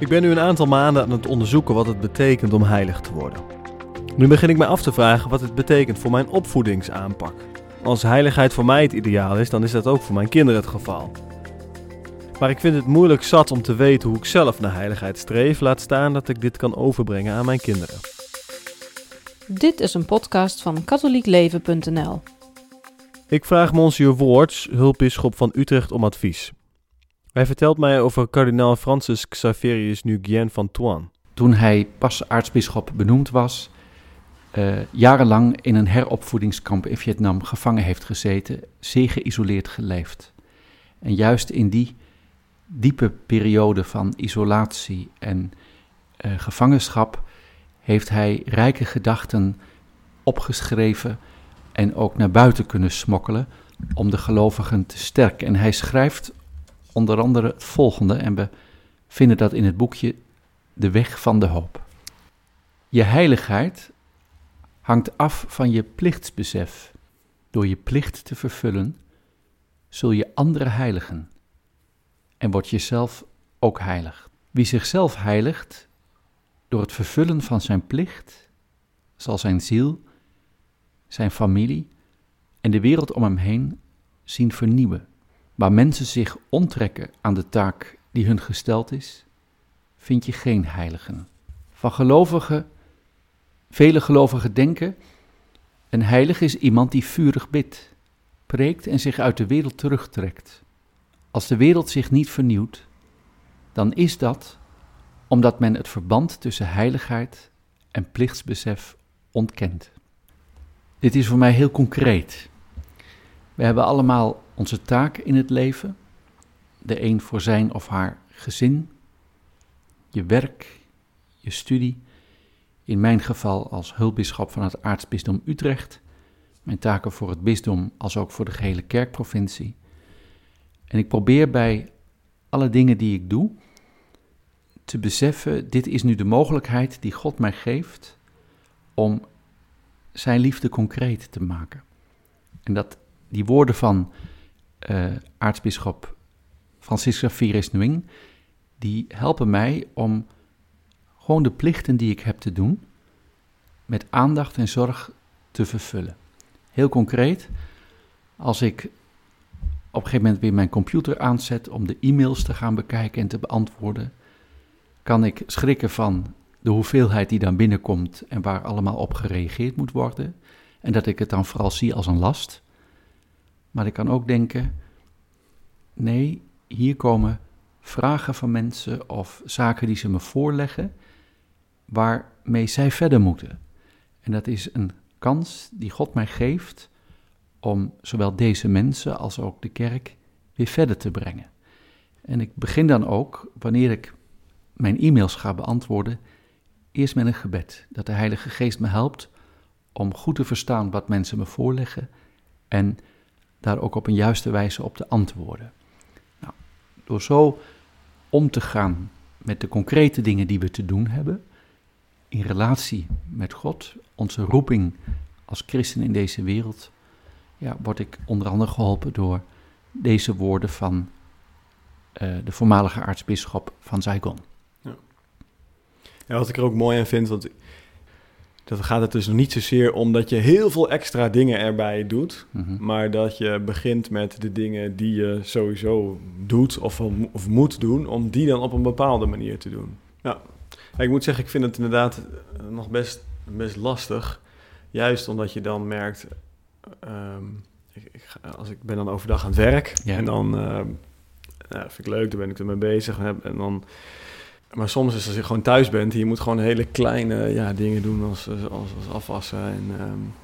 Ik ben nu een aantal maanden aan het onderzoeken wat het betekent om heilig te worden. Nu begin ik mij af te vragen wat het betekent voor mijn opvoedingsaanpak. Als heiligheid voor mij het ideaal is, dan is dat ook voor mijn kinderen het geval. Maar ik vind het moeilijk zat om te weten hoe ik zelf naar heiligheid streef, laat staan dat ik dit kan overbrengen aan mijn kinderen. Dit is een podcast van katholiekleven.nl. Ik vraag Monsieur Woorts, hulpbisschop van Utrecht, om advies. Hij vertelt mij over kardinaal Francis Xaverius Nguyen van Toan. Toen hij pas aartsbisschop benoemd was, uh, jarenlang in een heropvoedingskamp in Vietnam gevangen heeft gezeten, zeer geïsoleerd geleefd. En juist in die diepe periode van isolatie en uh, gevangenschap heeft hij rijke gedachten opgeschreven en ook naar buiten kunnen smokkelen om de gelovigen te sterken. En hij schrijft onder andere het volgende, en we vinden dat in het boekje De Weg van de Hoop. Je heiligheid hangt af van je plichtsbesef. Door je plicht te vervullen, zul je anderen heiligen en wordt jezelf ook heilig. Wie zichzelf heiligt door het vervullen van zijn plicht, zal zijn ziel, zijn familie en de wereld om hem heen zien vernieuwen. Waar mensen zich onttrekken aan de taak die hun gesteld is, vind je geen heiligen. Van gelovigen, vele gelovigen denken, een heilige is iemand die vurig bidt, preekt en zich uit de wereld terugtrekt. Als de wereld zich niet vernieuwt, dan is dat omdat men het verband tussen heiligheid en plichtsbesef ontkent. Dit is voor mij heel concreet. We hebben allemaal onze taak in het leven. De een voor zijn of haar gezin, je werk, je studie. In mijn geval als hulpbisschop van het aartsbisdom Utrecht. Mijn taken voor het bisdom als ook voor de gehele kerkprovincie. En ik probeer bij alle dingen die ik doe te beseffen, dit is nu de mogelijkheid die God mij geeft om zijn liefde concreet te maken. En dat die woorden van uh, aartsbisschop Francisca Xavierus Nguyen, die helpen mij om gewoon de plichten die ik heb te doen, met aandacht en zorg te vervullen. Heel concreet, als ik op een gegeven moment weer mijn computer aanzet om de e-mails te gaan bekijken en te beantwoorden, kan ik schrikken van de hoeveelheid die dan binnenkomt en waar allemaal op gereageerd moet worden. En dat ik het dan vooral zie als een last. Maar ik kan ook denken, nee, hier komen vragen van mensen of zaken die ze me voorleggen, waarmee zij verder moeten. En dat is een kans die God mij geeft om zowel deze mensen als ook de kerk weer verder te brengen. En ik begin dan ook, wanneer ik mijn e-mails ga beantwoorden, eerst met een gebed. Dat de Heilige Geest me helpt om goed te verstaan wat mensen me voorleggen en daar ook op een juiste wijze op te antwoorden. Nou, door zo om te gaan met de concrete dingen die we te doen hebben, in relatie met God, onze roeping als christen in deze wereld, ja, word ik onder andere geholpen door deze woorden van uh, de voormalige aartsbisschop van Saigon. Ja. ja. wat ik er ook mooi aan vind, want dat gaat het dus nog niet zozeer om dat je heel veel extra dingen erbij doet, mm -hmm. maar dat je begint met de dingen die je sowieso doet of, of moet doen, om die dan op een bepaalde manier te doen. Ja, ik moet zeggen, ik vind het inderdaad nog best, best lastig, juist omdat je dan merkt, um, ik, ik, als ik ben dan overdag aan het werk ja. en dan uh, ja, vind ik leuk, dan ben ik ermee bezig en dan maar soms is als je gewoon thuis bent, je moet gewoon hele kleine ja, dingen doen als, als, als afwassen. En, um,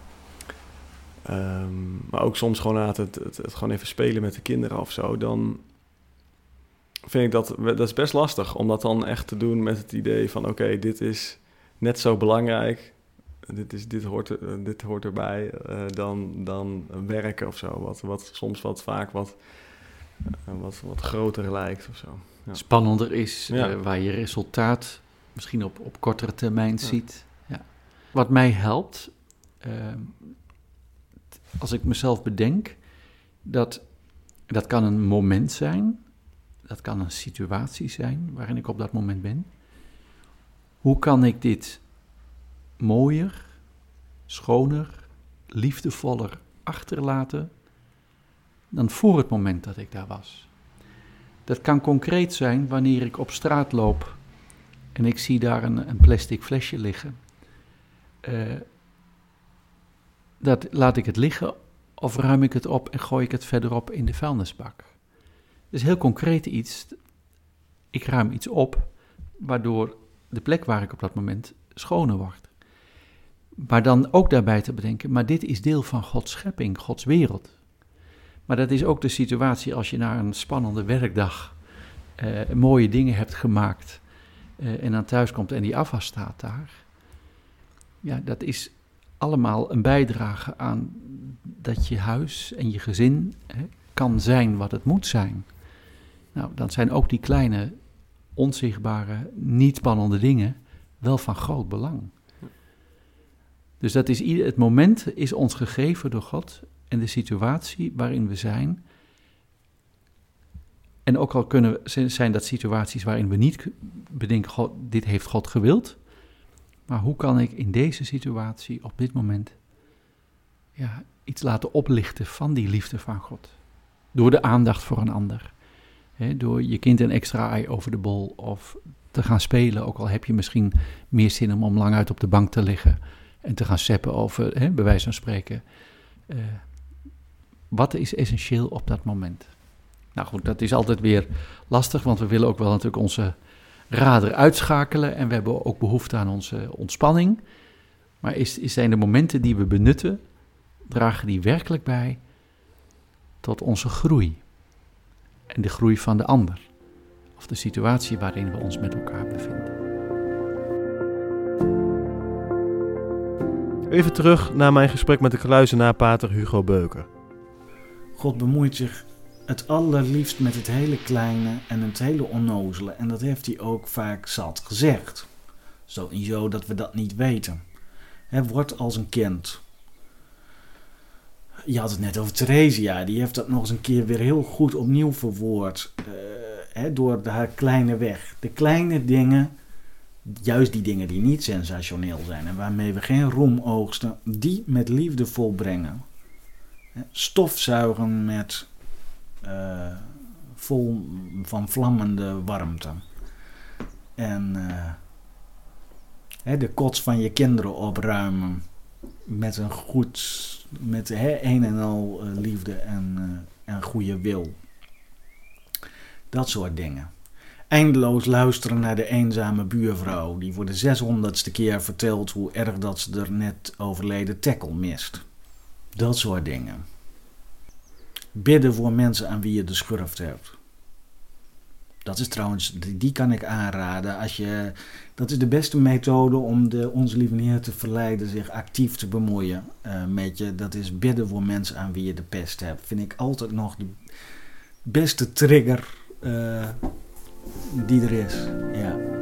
um, maar ook soms gewoon het, het, het, gewoon even spelen met de kinderen of zo. Dan vind ik dat, dat is best lastig om dat dan echt te doen met het idee van oké, dit is net zo belangrijk. Dit, is, dit, hoort, er, dit hoort erbij uh, dan, dan werken of zo. Wat, wat soms wat vaak wat, uh, wat, wat groter lijkt of zo ja. spannender is, ja. uh, waar je resultaat misschien op, op kortere termijn ziet. Ja. Wat mij helpt, uh, als ik mezelf bedenk, dat, dat kan een moment zijn, Dat kan een situatie zijn waarin ik op dat moment ben. Hoe kan ik dit mooier, schoner, liefdevoller achterlaten dan voor het moment dat ik daar was? Dat kan concreet zijn wanneer ik op straat loop en ik zie daar een, een plastic flesje liggen. Uh, dat laat ik het liggen of ruim ik het op en gooi ik het verderop in de vuilnisbak. Dus heel concreet iets. Ik ruim iets op, waardoor de plek waar ik op dat moment schoner wordt. Maar dan ook daarbij te bedenken, maar dit is deel van Gods schepping, Gods wereld. Maar dat is ook de situatie als je na een spannende werkdag uh, mooie dingen hebt gemaakt uh, en dan thuis komt en die afwas staat daar. Ja, dat is allemaal een bijdrage aan dat je huis en je gezin hè, kan zijn wat het moet zijn. Nou, dan zijn ook die kleine, onzichtbare, niet spannende dingen wel van groot belang. Dus dat is ieder, het moment is ons gegeven door God en de situatie waarin we zijn. En ook al kunnen, zijn dat situaties waarin we niet bedenken, God, dit heeft God gewild. Maar hoe kan ik in deze situatie, op dit moment, ja, iets laten oplichten van die liefde van God? Door de aandacht voor een ander. door je kind een extra ei over de bol of te gaan spelen, ook al heb je misschien meer zin om, om lang uit op de bank te liggen en te gaan seppen over, he, bij wijze van spreken. Uh, wat is essentieel op dat moment? Nou goed, dat is altijd weer lastig, want we willen ook wel natuurlijk onze rader uitschakelen en we hebben ook behoefte aan onze ontspanning. Maar is, zijn de momenten die we benutten, dragen die werkelijk bij tot onze groei en de groei van de ander of de situatie waarin we ons met elkaar bevinden. Even terug naar mijn gesprek met de kluizenaar pater Hugo Beuker. God bemoeit zich het allerliefst met het hele kleine en het hele onnozele. En dat heeft hij ook vaak zat gezegd. Zo in zo dat we dat niet weten. Hij wordt als een kind. Je had het net over Theresia. Die heeft dat nog eens een keer weer heel goed opnieuw verwoord. Uh, door haar kleine weg. De kleine dingen, juist die dingen die niet sensationeel zijn en waarmee we geen roem oogsten, die met liefde volbrengen. Stofzuigen met uh, vol van vlammende warmte. En hè, de kots van je kinderen opruimen met een goed, met hè, een en al uh, liefde en, en goede wil. Dat soort dingen. Eindeloos luisteren naar de eenzame buurvrouw die voor de zeshonderdste keer vertelt hoe erg dat ze er net overleden tackle mist. Dat soort dingen. Bidden voor mensen aan wie je de schurft hebt. Dat is trouwens, die kan ik aanraden. Als je, dat is de beste methode om de, onze lieve Heer te verleiden zich actief te bemoeien uh, met je. Dat is bidden voor mensen aan wie je de pest hebt. Vind ik altijd nog de beste trigger uh, die er is. Ja.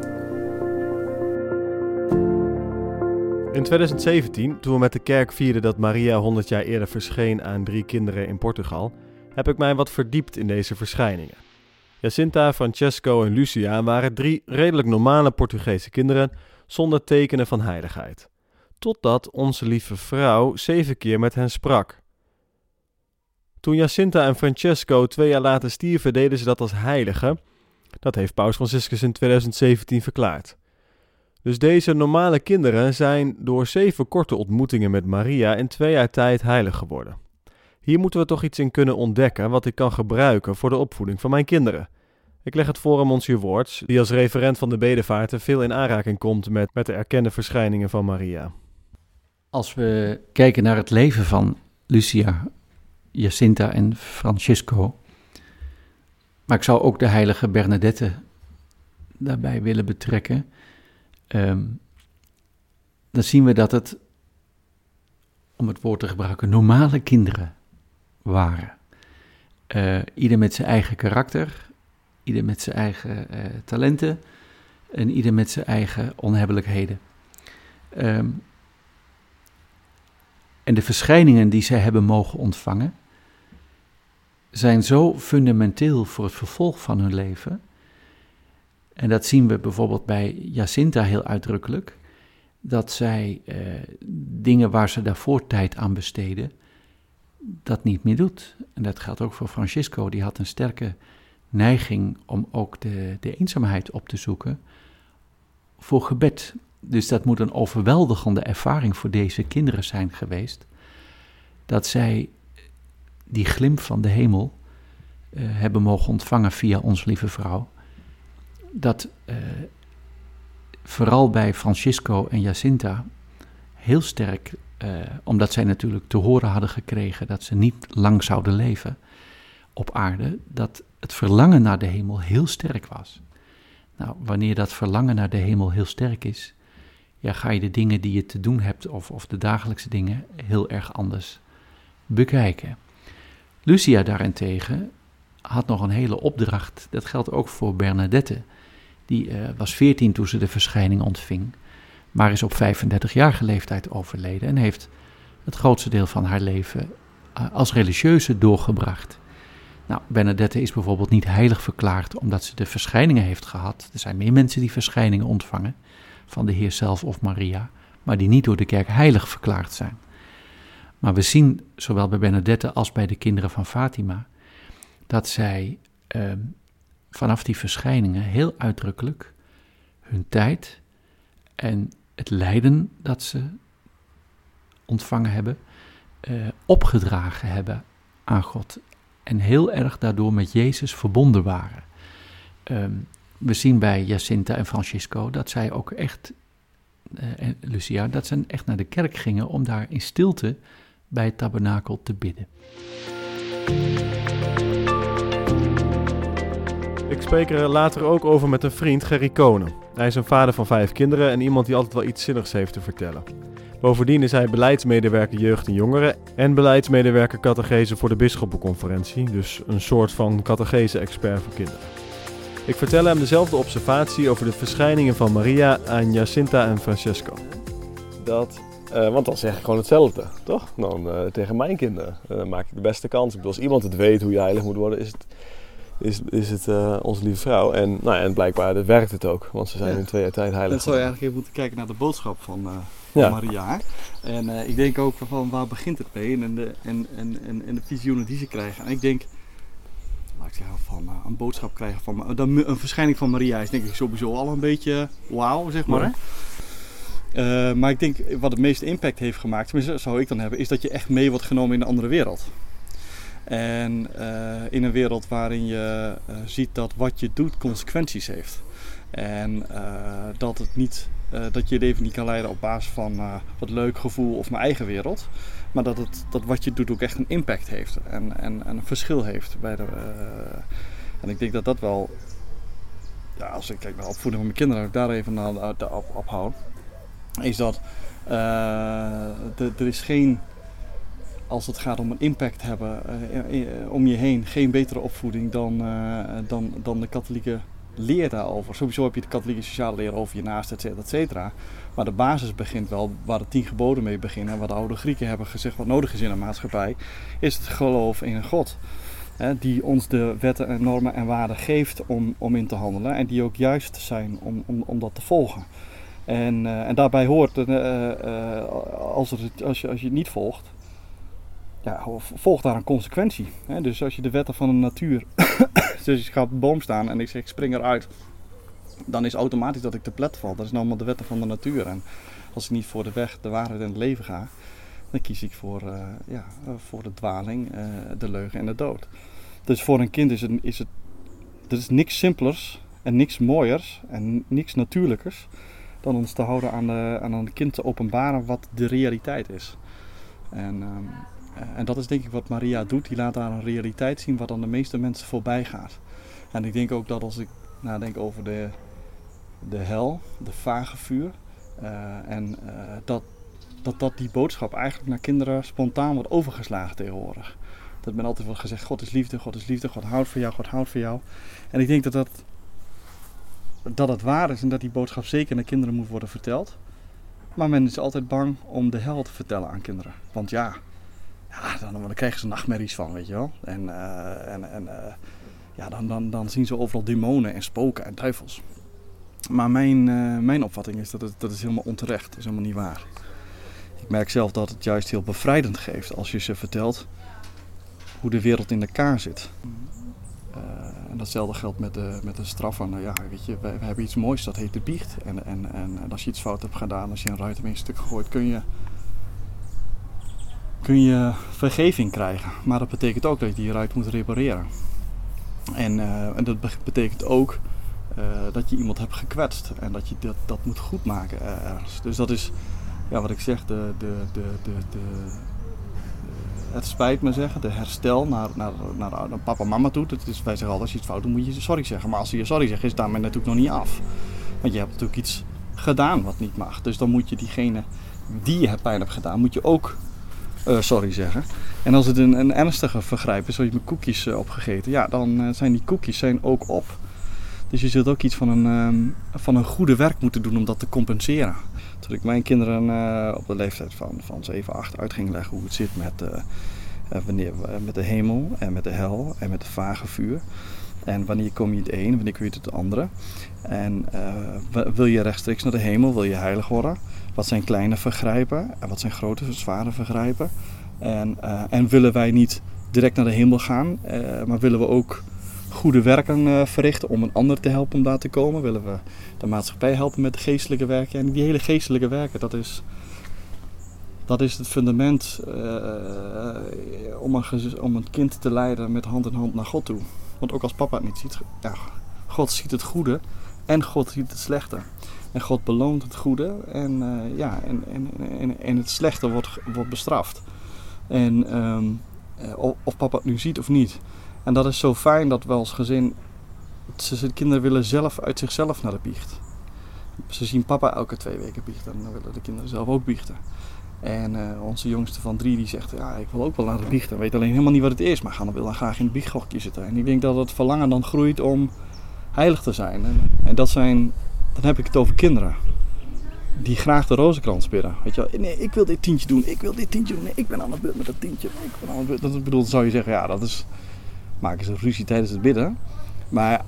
In 2017, toen we met de kerk vierden dat Maria 100 jaar eerder verscheen aan drie kinderen in Portugal, heb ik mij wat verdiept in deze verschijningen. Jacinta, Francesco en Lucia waren drie redelijk normale Portugese kinderen zonder tekenen van heiligheid. Totdat onze lieve vrouw zeven keer met hen sprak. Toen Jacinta en Francesco twee jaar later stierven, deden ze dat als heiligen. Dat heeft Paus Franciscus in 2017 verklaard. Dus deze normale kinderen zijn door zeven korte ontmoetingen met Maria in twee jaar tijd heilig geworden. Hier moeten we toch iets in kunnen ontdekken wat ik kan gebruiken voor de opvoeding van mijn kinderen. Ik leg het voor aan Monsieur Woorts, die als referent van de bedevaarten veel in aanraking komt met, met de erkende verschijningen van Maria. Als we kijken naar het leven van Lucia, Jacinta en Francisco, maar ik zou ook de heilige Bernadette daarbij willen betrekken, um, dan zien we dat het, om het woord te gebruiken, normale kinderen waren. Uh, ieder met zijn eigen karakter, ieder met zijn eigen uh, talenten en ieder met zijn eigen onhebbelijkheden. Um, en de verschijningen die zij hebben mogen ontvangen, zijn zo fundamenteel voor het vervolg van hun leven. En dat zien we bijvoorbeeld bij Jacinta heel uitdrukkelijk. Dat zij eh, dingen waar ze daarvoor tijd aan besteden, dat niet meer doet. En dat geldt ook voor Francisco. Die had een sterke neiging om ook de, de eenzaamheid op te zoeken voor gebed. Dus dat moet een overweldigende ervaring voor deze kinderen zijn geweest. Dat zij die glimp van de hemel uh, hebben mogen ontvangen via ons lieve vrouw. Dat uh, vooral bij Francisco en Jacinta heel sterk, uh, omdat zij natuurlijk te horen hadden gekregen dat ze niet lang zouden leven op aarde, dat het verlangen naar de hemel heel sterk was. Nou, wanneer dat verlangen naar de hemel heel sterk is, ja, ga je de dingen die je te doen hebt of, of de dagelijkse dingen heel erg anders bekijken. Lucia daarentegen had nog een hele opdracht. Dat geldt ook voor Bernadette. Die uh, was 14 toen ze de verschijning ontving, maar is op 35-jarige leeftijd overleden en heeft het grootste deel van haar leven uh, als religieuze doorgebracht. Nou, Bernadette is bijvoorbeeld niet heilig verklaard omdat ze de verschijningen heeft gehad. Er zijn meer mensen die verschijningen ontvangen van de Heer zelf of Maria, maar die niet door de kerk heilig verklaard zijn. Maar we zien, zowel bij Bernadette als bij de kinderen van Fatima, dat zij eh, vanaf die verschijningen heel uitdrukkelijk hun tijd en het lijden dat ze ontvangen hebben, eh, opgedragen hebben aan God. En heel erg daardoor met Jezus verbonden waren. Um, we zien bij Jacinta en Francisco dat zij ook echt, uh, en Lucia, dat ze echt naar de kerk gingen om daar in stilte bij het tabernakel te bidden. Ik spreek er later ook over met een vriend, Gerry Konen. Hij is een vader van vijf kinderen en iemand die altijd wel iets zinnigs heeft te vertellen. Bovendien is hij beleidsmedewerker jeugd en jongeren en beleidsmedewerker catechese voor de bisschoppenconferentie, dus een soort van catechese-expert voor kinderen. Ik vertel hem dezelfde observatie over de verschijningen van Maria aan Jacinta en Francesco. Dat uh, want dan zeg ik gewoon hetzelfde, toch? Dan uh, tegen mijn kinderen uh, maak ik de beste kans. Ik bedoel, als iemand het weet hoe je heilig moet worden, is het, is, is het onze lieve vrouw. En, nou, en blijkbaar werkt het ook, want ze zijn ja. in twee jaar tijd heilig. Dan zou je eigenlijk even moeten kijken naar de boodschap van, van ja. Maria. En ik denk ook van waar begint het mee en de, en, en, en, en de visioenen die ze krijgen. En ik denk, laat ik zeggen, van een boodschap krijgen van een verschijning van Maria is denk ik sowieso al een beetje wauw, zeg maar. Maar ik denk wat het meeste impact heeft gemaakt, zou ik dan hebben, is dat je echt mee wordt genomen in een andere wereld. En uh, in een wereld waarin je uh, ziet dat wat je doet consequenties heeft. En dat, het niet, dat je leven niet kan leiden op basis van wat leuk gevoel of mijn eigen wereld. Maar dat, het, dat wat je doet ook echt een impact heeft en, en, en een verschil heeft. Bij de, en ik denk dat dat wel, ja, als ik kijk naar opvoeding van mijn kinderen, daar even aan, op, op hou is dat er is geen, als het gaat om een impact hebben uh, om je heen, geen betere opvoeding dan, dan, dan de katholieke leer daarover. Sowieso heb je de katholieke sociale leer over je naast, et cetera, et cetera. Maar de basis begint wel waar de tien geboden mee beginnen. En wat de oude Grieken hebben gezegd wat nodig is in een maatschappij, is het geloof in een God. Hè, die ons de wetten en normen en waarden geeft om, om in te handelen. En die ook juist zijn om, om, om dat te volgen. En, en daarbij hoort, als, als, je, als je het niet volgt, ja, volgt daar een consequentie. Hè? Dus als je de wetten van de natuur, dus ik ga op boom staan en ik zeg ik spring eruit, dan is automatisch dat ik te plet val. Dat is nou allemaal de wetten van de natuur. En als ik niet voor de weg, de waarheid en het leven ga, dan kies ik voor, ja, voor de dwaling, de leugen en de dood. Dus voor een kind is het, is het er is niks simpelers en niks mooiers en niks natuurlijkers dan ons te houden aan, de, aan een kind te openbaren wat de realiteit is. En, um, en dat is denk ik wat Maria doet. Die laat daar een realiteit zien wat aan de meeste mensen voorbij gaat. En ik denk ook dat als ik nadenk over de, de hel, de vage vuur, uh, en uh, dat, dat dat die boodschap eigenlijk naar kinderen spontaan wordt overgeslagen tegenwoordig. Dat men altijd wordt gezegd, God is liefde, God is liefde, God houdt van jou, God houdt van jou. En ik denk dat dat dat het waar is en dat die boodschap zeker naar kinderen moet worden verteld. Maar men is altijd bang om de hel te vertellen aan kinderen. Want ja, ja, dan, dan krijgen ze nachtmerries van, weet je wel. En, eh, en, en eh, ja, dan, dan, dan zien ze overal demonen en spoken en duivels. Maar mijn, eh, mijn opvatting is dat het, dat is helemaal onterecht. Dat is helemaal niet waar. Ik merk zelf dat het juist heel bevrijdend geeft als je ze vertelt hoe de wereld in elkaar zit. En datzelfde geldt met de, met de straf van, nou ja, weet je, we, hebben iets moois, dat heet de biecht. En, en, en, als je iets fout hebt gedaan, als je een ruit in een stuk gegooid, kun je, kun je vergeving krijgen. Maar dat betekent ook dat je die ruit moet repareren. En, uh, en dat betekent ook uh, dat je iemand hebt gekwetst en dat je dat, dat moet goedmaken ergens. Dus dat is, ja, wat ik zeg, de, de, de, de, de het spijt me zeggen, de herstel naar, naar, naar, papa mama toe. Dat is, wij zeggen altijd, als je iets fout doet, moet je sorry zeggen. Maar als je sorry zegt, is daarmee natuurlijk nog niet af. Want je hebt natuurlijk iets gedaan wat niet mag. Dus dan moet je diegene die je pijn hebt gedaan, moet je ook uh, sorry zeggen. En als het een, een ernstige vergrijp is, zoals je met koekjes uh, opgegeten, ja, dan uh, zijn die koekjes zijn ook op. Dus je zult ook iets van een, um, van een goede werk moeten doen om dat te compenseren. Toen ik mijn kinderen op de leeftijd van, van 7, 8 uit ging leggen hoe het zit met, wanneer, met de hemel en met de hel en met het vage vuur. En wanneer kom je het een, wanneer kun je het andere. En wil je rechtstreeks naar de hemel, wil je heilig worden? Wat zijn kleine vergrijpen en wat zijn grote, zware vergrijpen? En, en willen wij niet direct naar de hemel gaan, maar willen we ook goede werken uh, verrichten om een ander te helpen om daar te komen. Willen we de maatschappij helpen met de geestelijke werken. En die hele geestelijke werken, dat is, dat is het fundament om, een, om een kind te leiden met hand in hand naar God toe. Want ook als papa het niet ziet, ja, God ziet het goede en God ziet het slechte. En God beloont het goede en, uh, ja, en, en, en, en, het slechte wordt, wordt bestraft. En um, of papa het nu ziet of niet. En dat is zo fijn dat we als gezin. De kinderen willen zelf uit zichzelf naar de biecht. Ze zien papa elke twee weken biechten en dan willen de kinderen zelf ook biechten. En uh, onze jongste van drie die zegt, ja ik wil ook wel naar de biechten. Weet alleen helemaal niet wat het is, maar gaan wil dan graag in het biechthokje zitten. En ik denk dat het verlangen dan groeit om heilig te zijn. En, dat zijn, dan heb ik het over kinderen. Die graag de rozenkrans bidden. Weet je wel, nee ik wil dit tientje doen, ik wil dit tientje doen. Nee, ik ben aan het beurt met dat tientje. Ik ben aan het beurt. Dat bedoel, zou je zeggen, ja dat is maken ze ruzie tijdens het bidden. Maar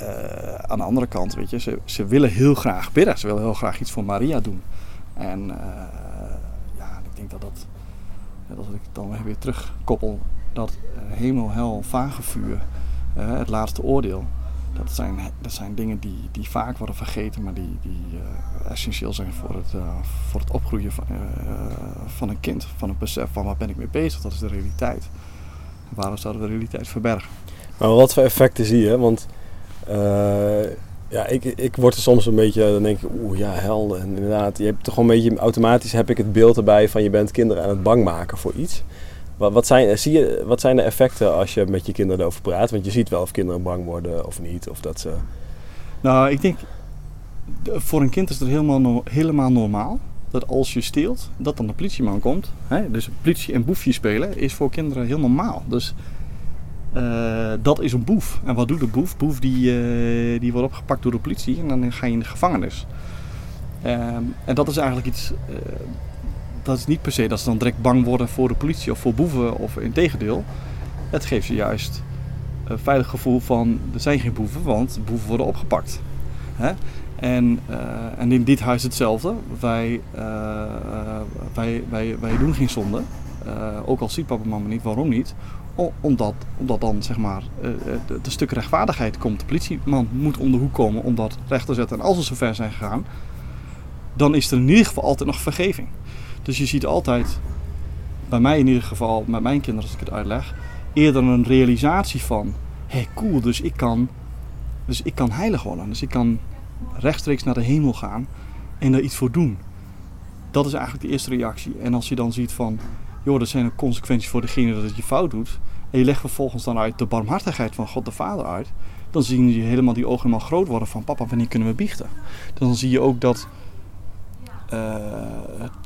uh, aan de andere kant, weet je, ze, ze willen heel graag bidden. Ze willen heel graag iets voor Maria doen. En uh, ja, ik denk dat dat, als ik dan weer terugkoppel, dat uh, hemel, hel, vage vuur, het laatste oordeel. Dat zijn, dat zijn dingen die, die vaak worden vergeten, maar die, die essentieel zijn voor het, voor het opgroeien van, van een kind. Van het besef van waar ben ik mee bezig, dat is de realiteit. Waarom zouden we de realiteit verbergen? Maar wat voor effecten zie je? Want ja, ik, ik word er soms een beetje, dan denk ik, oeh ja, hel. En inderdaad, je hebt toch een beetje, automatisch heb ik het beeld erbij van je bent kinderen aan het bang maken voor iets. Wat, wat, zijn, zie je, wat zijn de effecten als je met je kinderen erover praat? Want je ziet wel of kinderen bang worden of niet. Of dat ze... Nou, ik denk, voor een kind is dat helemaal, helemaal normaal dat als je steelt, dat dan de politieman komt. Hè? Dus politie en boefje spelen is voor kinderen heel normaal. Dus uh, dat is een boef. En wat doet de boef? Boef die, uh, die wordt opgepakt door de politie en dan ga je in de gevangenis. Uh, en dat is eigenlijk iets. Dat is niet per se dat ze dan direct bang worden voor de politie of voor boeven of in tegendeel. Het geeft ze juist een veilig gevoel van er zijn geen boeven, want boeven worden opgepakt. Hè? En, uh, en in dit huis hetzelfde. Wij, uh, wij, wij, wij doen geen zonde. Ook al ziet papa en mama niet, waarom niet? Omdat, omdat dan zeg maar de, stuk rechtvaardigheid komt. De politieman moet om de hoek komen om dat recht te zetten. En als we zover zijn gegaan, dan is er in ieder geval altijd nog vergeving. Dus je ziet altijd, bij mij in ieder geval, met mijn kinderen als ik het uitleg, eerder een realisatie van: hé hey, cool, dus ik kan, dus ik kan heilig worden. Dus ik kan rechtstreeks naar de hemel gaan en daar iets voor doen. Dat is eigenlijk de eerste reactie. En als je dan ziet van, joh, dat zijn ook consequenties voor degene dat het je fout doet. En je legt vervolgens dan uit de barmhartigheid van God de Vader uit. Dan zie je helemaal die ogen helemaal groot worden van papa, wanneer kunnen we biechten? Dan zie je ook dat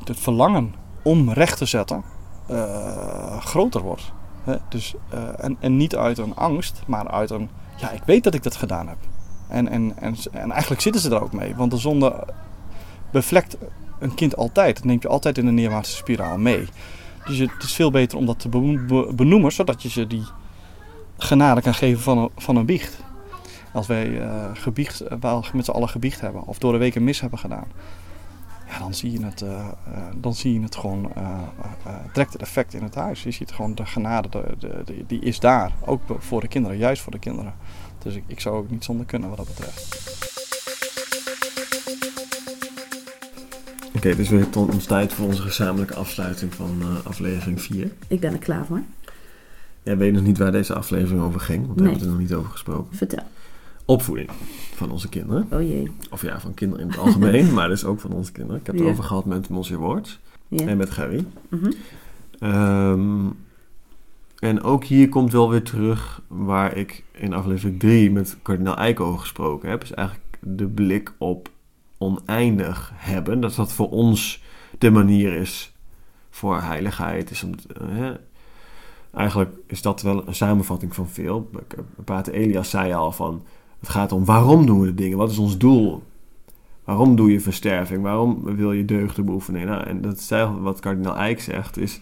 het verlangen om recht te zetten uh, groter wordt. Hè? Dus, uh, en, en niet uit een angst, maar uit een, ja, ik weet dat ik dat gedaan heb. En, en, en, en eigenlijk zitten ze daar ook mee. Want de zonde bevlekt een kind altijd. Dat neemt je altijd in een neerwaartse spiraal mee. Dus het is veel beter om dat te benoemen, zodat je ze die genade kan geven van een, van een biecht. Als wij uh, gebiecht, wel met z'n allen gebiecht hebben, of door de week een mis hebben gedaan, ja, dan zie je het, uh, dan zie je het gewoon, trekt het effect in het huis. Je ziet gewoon de genade, de, de, die is daar. Ook voor de kinderen, juist voor de kinderen. Dus ik, ik zou ook niet zonder kunnen wat dat betreft. Oké, okay, dus weer tot ons tijd voor onze gezamenlijke afsluiting van uh, aflevering 4. Ik ben er klaar voor. Jij weet nog niet waar deze aflevering over ging, want we hebben het er nog niet over gesproken. Vertel. Opvoeding van onze kinderen. Oh jee. Of ja, van kinderen in het algemeen, maar dus ook van onze kinderen. Ik heb het over gehad met Monsieur Worts en met Gerry. Mm -hmm. en ook hier komt wel weer terug waar ik in aflevering 3 met kardinaal Eijk over gesproken heb. Is eigenlijk de blik op oneindig hebben. Dat dat voor ons de manier is voor heiligheid. Is om, uh, eigenlijk is dat wel een samenvatting van veel. Pater Elias zei al van... Het gaat om waarom doen we de dingen? Wat is ons doel? Waarom doe je versterving? Waarom wil je deugden beoefenen? Nou, en dat is eigenlijk wat kardinaal Eijk zegt. Is,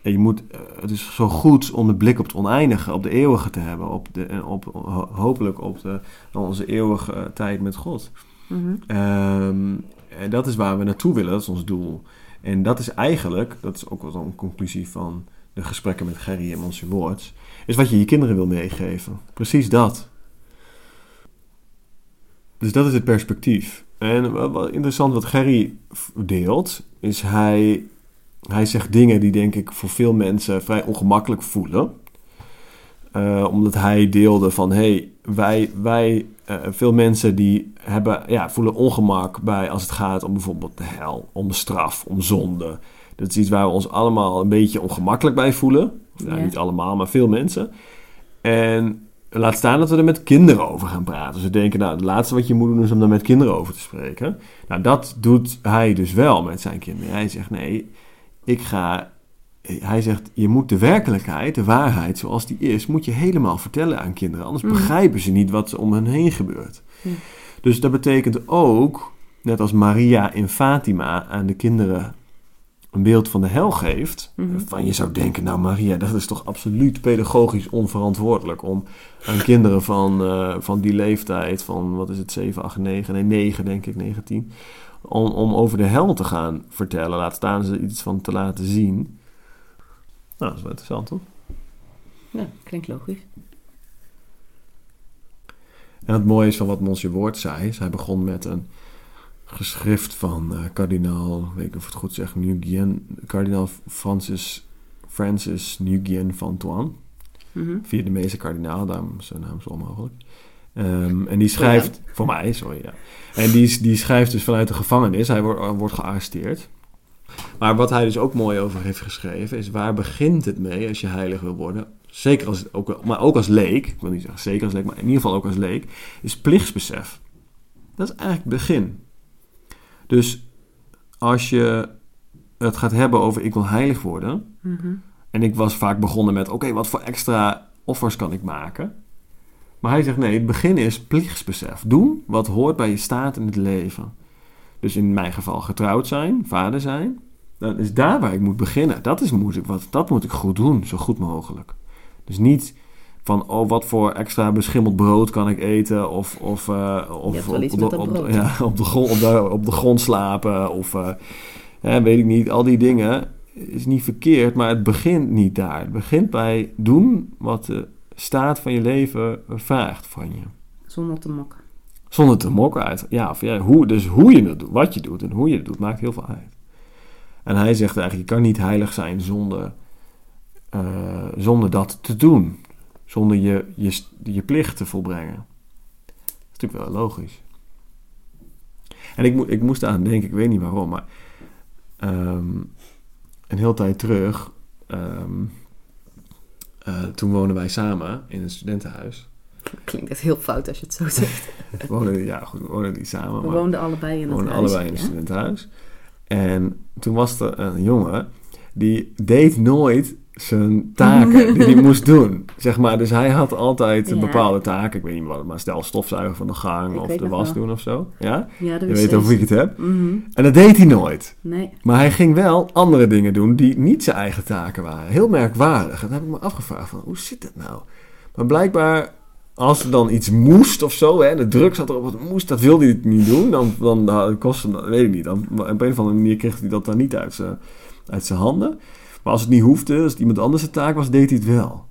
je moet, eh, het is zo goed om de blik op het oneindige, op de eeuwige te hebben. Op de, op, hopelijk op de, onze eeuwige tijd met God. Mhm. Ehm, en dat is waar we naartoe willen, dat is ons doel. En dat is eigenlijk, dat is ook wel een conclusie van de gesprekken met Gerry en Monsieur Woords, is wat je je kinderen wil meegeven. Precies dat. Dus dat is het perspectief. En wat interessant wat Gerry deelt, is hij, hij zegt dingen die denk ik voor veel mensen vrij ongemakkelijk voelen. Uh, omdat hij deelde van, hey, wij, wij uh, veel mensen die hebben, ja, voelen ongemak bij als het gaat om bijvoorbeeld de hel, om straf, om zonde. Dat is iets waar we ons allemaal een beetje ongemakkelijk bij voelen. Nou, Niet allemaal, maar veel mensen. En laat staan dat we er met kinderen over gaan praten. Ze denken, nou, het laatste wat je moet doen is om daar met kinderen over te spreken. Nou, dat doet hij dus wel met zijn kinderen. Hij zegt, nee, ik ga hij zegt, je moet de werkelijkheid, de waarheid zoals die is, moet je helemaal vertellen aan kinderen. Anders mm. begrijpen ze niet wat er om hen heen gebeurt. Dus dat betekent ook, net als Maria in Fatima aan de kinderen een beeld van de hel geeft. Mm Van je zou denken, nou Maria, dat is toch absoluut pedagogisch onverantwoordelijk om aan kinderen van, uh, van die leeftijd, van wat is het, 7, 8, 9, nee 9 denk ik, 19, om, om over de hel te gaan vertellen. Laat staan ze iets van te laten zien. Nou, dat is wel interessant, toch? Ja, klinkt logisch. En het mooie is van wat Monsieur Woord zei, is hij begon met een geschrift van uh, kardinaal, weet ik of het goed zeg, Nguyen, kardinaal Francis, Francis Nguyen van Tuan. Mm Via de meeste kardinaal, daarom zijn naam zo onmogelijk. Um, en die schrijft, voor mij, sorry, ja. En die, die schrijft dus vanuit de gevangenis, hij wordt, wordt gearresteerd. Maar wat hij dus ook mooi over heeft geschreven, is waar begint het mee als je heilig wil worden? Zeker als, ook, maar ook als leek, ik wil niet zeggen zeker als leek, maar in ieder geval ook als leek, is plichtsbesef. Dat is eigenlijk het begin. Dus als je het gaat hebben over ik wil heilig worden, mhm. en ik was vaak begonnen met oké, wat voor extra offers kan ik maken? Maar hij zegt nee, het begin is plichtsbesef. Doen wat hoort bij je staat in het leven. Dus in mijn geval getrouwd zijn, vader zijn. Dat is daar waar ik moet beginnen. Dat, is, moet ik, wat, dat moet ik goed doen, zo goed mogelijk. Dus niet van, oh, wat voor extra beschimmeld brood kan ik eten? Of, of, uh, of op, de, op, ja, op, de grond, op, de, op de grond slapen. Of uh, weet ik niet, al die dingen is niet verkeerd, maar het begint niet daar. Het begint bij doen wat de staat van je leven vraagt van je. Zonder te mokken. Zonder te mokken uit. Ja, of ja, hoe, dus hoe je het doet, wat je doet en hoe je het doet, maakt heel veel uit. En hij zegt eigenlijk, je kan niet heilig zijn zonder, uh, zonder dat te doen. Zonder je, je, je plicht te volbrengen. Dat is natuurlijk wel logisch. En ik, ik moest aan denken, ik weet niet waarom, maar um, een hele tijd terug, um, uh, toen woonden wij samen in een studentenhuis. Klinkt echt heel fout als je het zo zegt. we woonden, ja, goed, we woonden niet samen. We woonden allebei in het woonden allebei in een studentenhuis. En toen was er een jongen die deed nooit zijn taken die hij moest doen. Zeg maar, dus hij had altijd een Ja. bepaalde taken. Ik weet niet wat, maar stel stofzuigen van de gang Ik of de was wel. doen of zo. Ja? Ja, dat Je weet over wie ik het heb. Mhm. En dat deed hij nooit. Nee. Maar hij ging wel andere dingen doen die niet zijn eigen taken waren. Heel merkwaardig. En dan heb ik me afgevraagd van, hoe zit dat nou? Maar blijkbaar, als er dan iets moest of zo, hè, de druk zat erop, het moest, dat wilde hij niet doen. Dan, dan, dan kostte dat, weet ik niet. Dan, op een of andere manier kreeg hij dat dan niet uit zijn, uit zijn handen. Maar als het niet hoefde, als het iemand anders zijn taak was, deed hij het wel.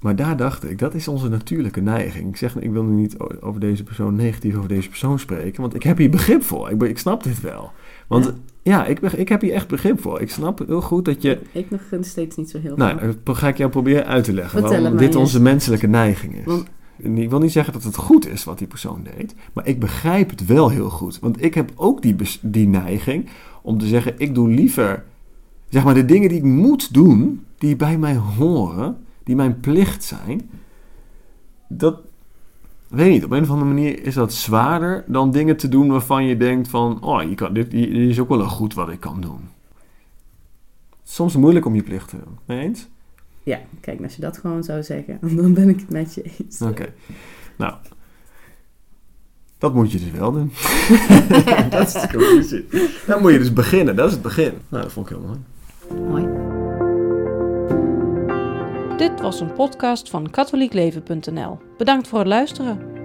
Maar daar dacht ik, dat is onze natuurlijke neiging. Ik zeg, ik wil nu niet over deze persoon negatief over deze persoon spreken, want ik heb hier begrip voor. Ik, ik snap dit wel. Want Ja. ja, ik, ik heb hier echt begrip voor. Ik snap heel goed dat je... Ik nog steeds niet zo heel Nou, veel. dat ga ik jou proberen uit te leggen. Vertel waarom dit onze menselijke neiging is. Want- Ik wil niet zeggen dat het goed is wat die persoon deed. Maar ik begrijp het wel heel goed. Want ik heb ook die, die neiging om te zeggen... ik doe liever... zeg maar de dingen die ik moet doen... die bij mij horen... die mijn plicht zijn... dat... weet niet, op een of andere manier is dat zwaarder... dan dingen te doen waarvan je denkt van... oh, je kan, dit, dit is ook wel een goed wat ik kan doen. Soms moeilijk om je plicht te doen. Mee eens? Ja, kijk, als je dat gewoon zou zeggen, dan ben ik het met je eens. Oké. Nou, dat moet je dus wel doen. dat is de conclusie. Dan moet je dus beginnen. Dat is het begin. Nou, dat vond ik heel mooi. Mooi. Dit was een podcast van katholiekleven.nl. Bedankt voor het luisteren.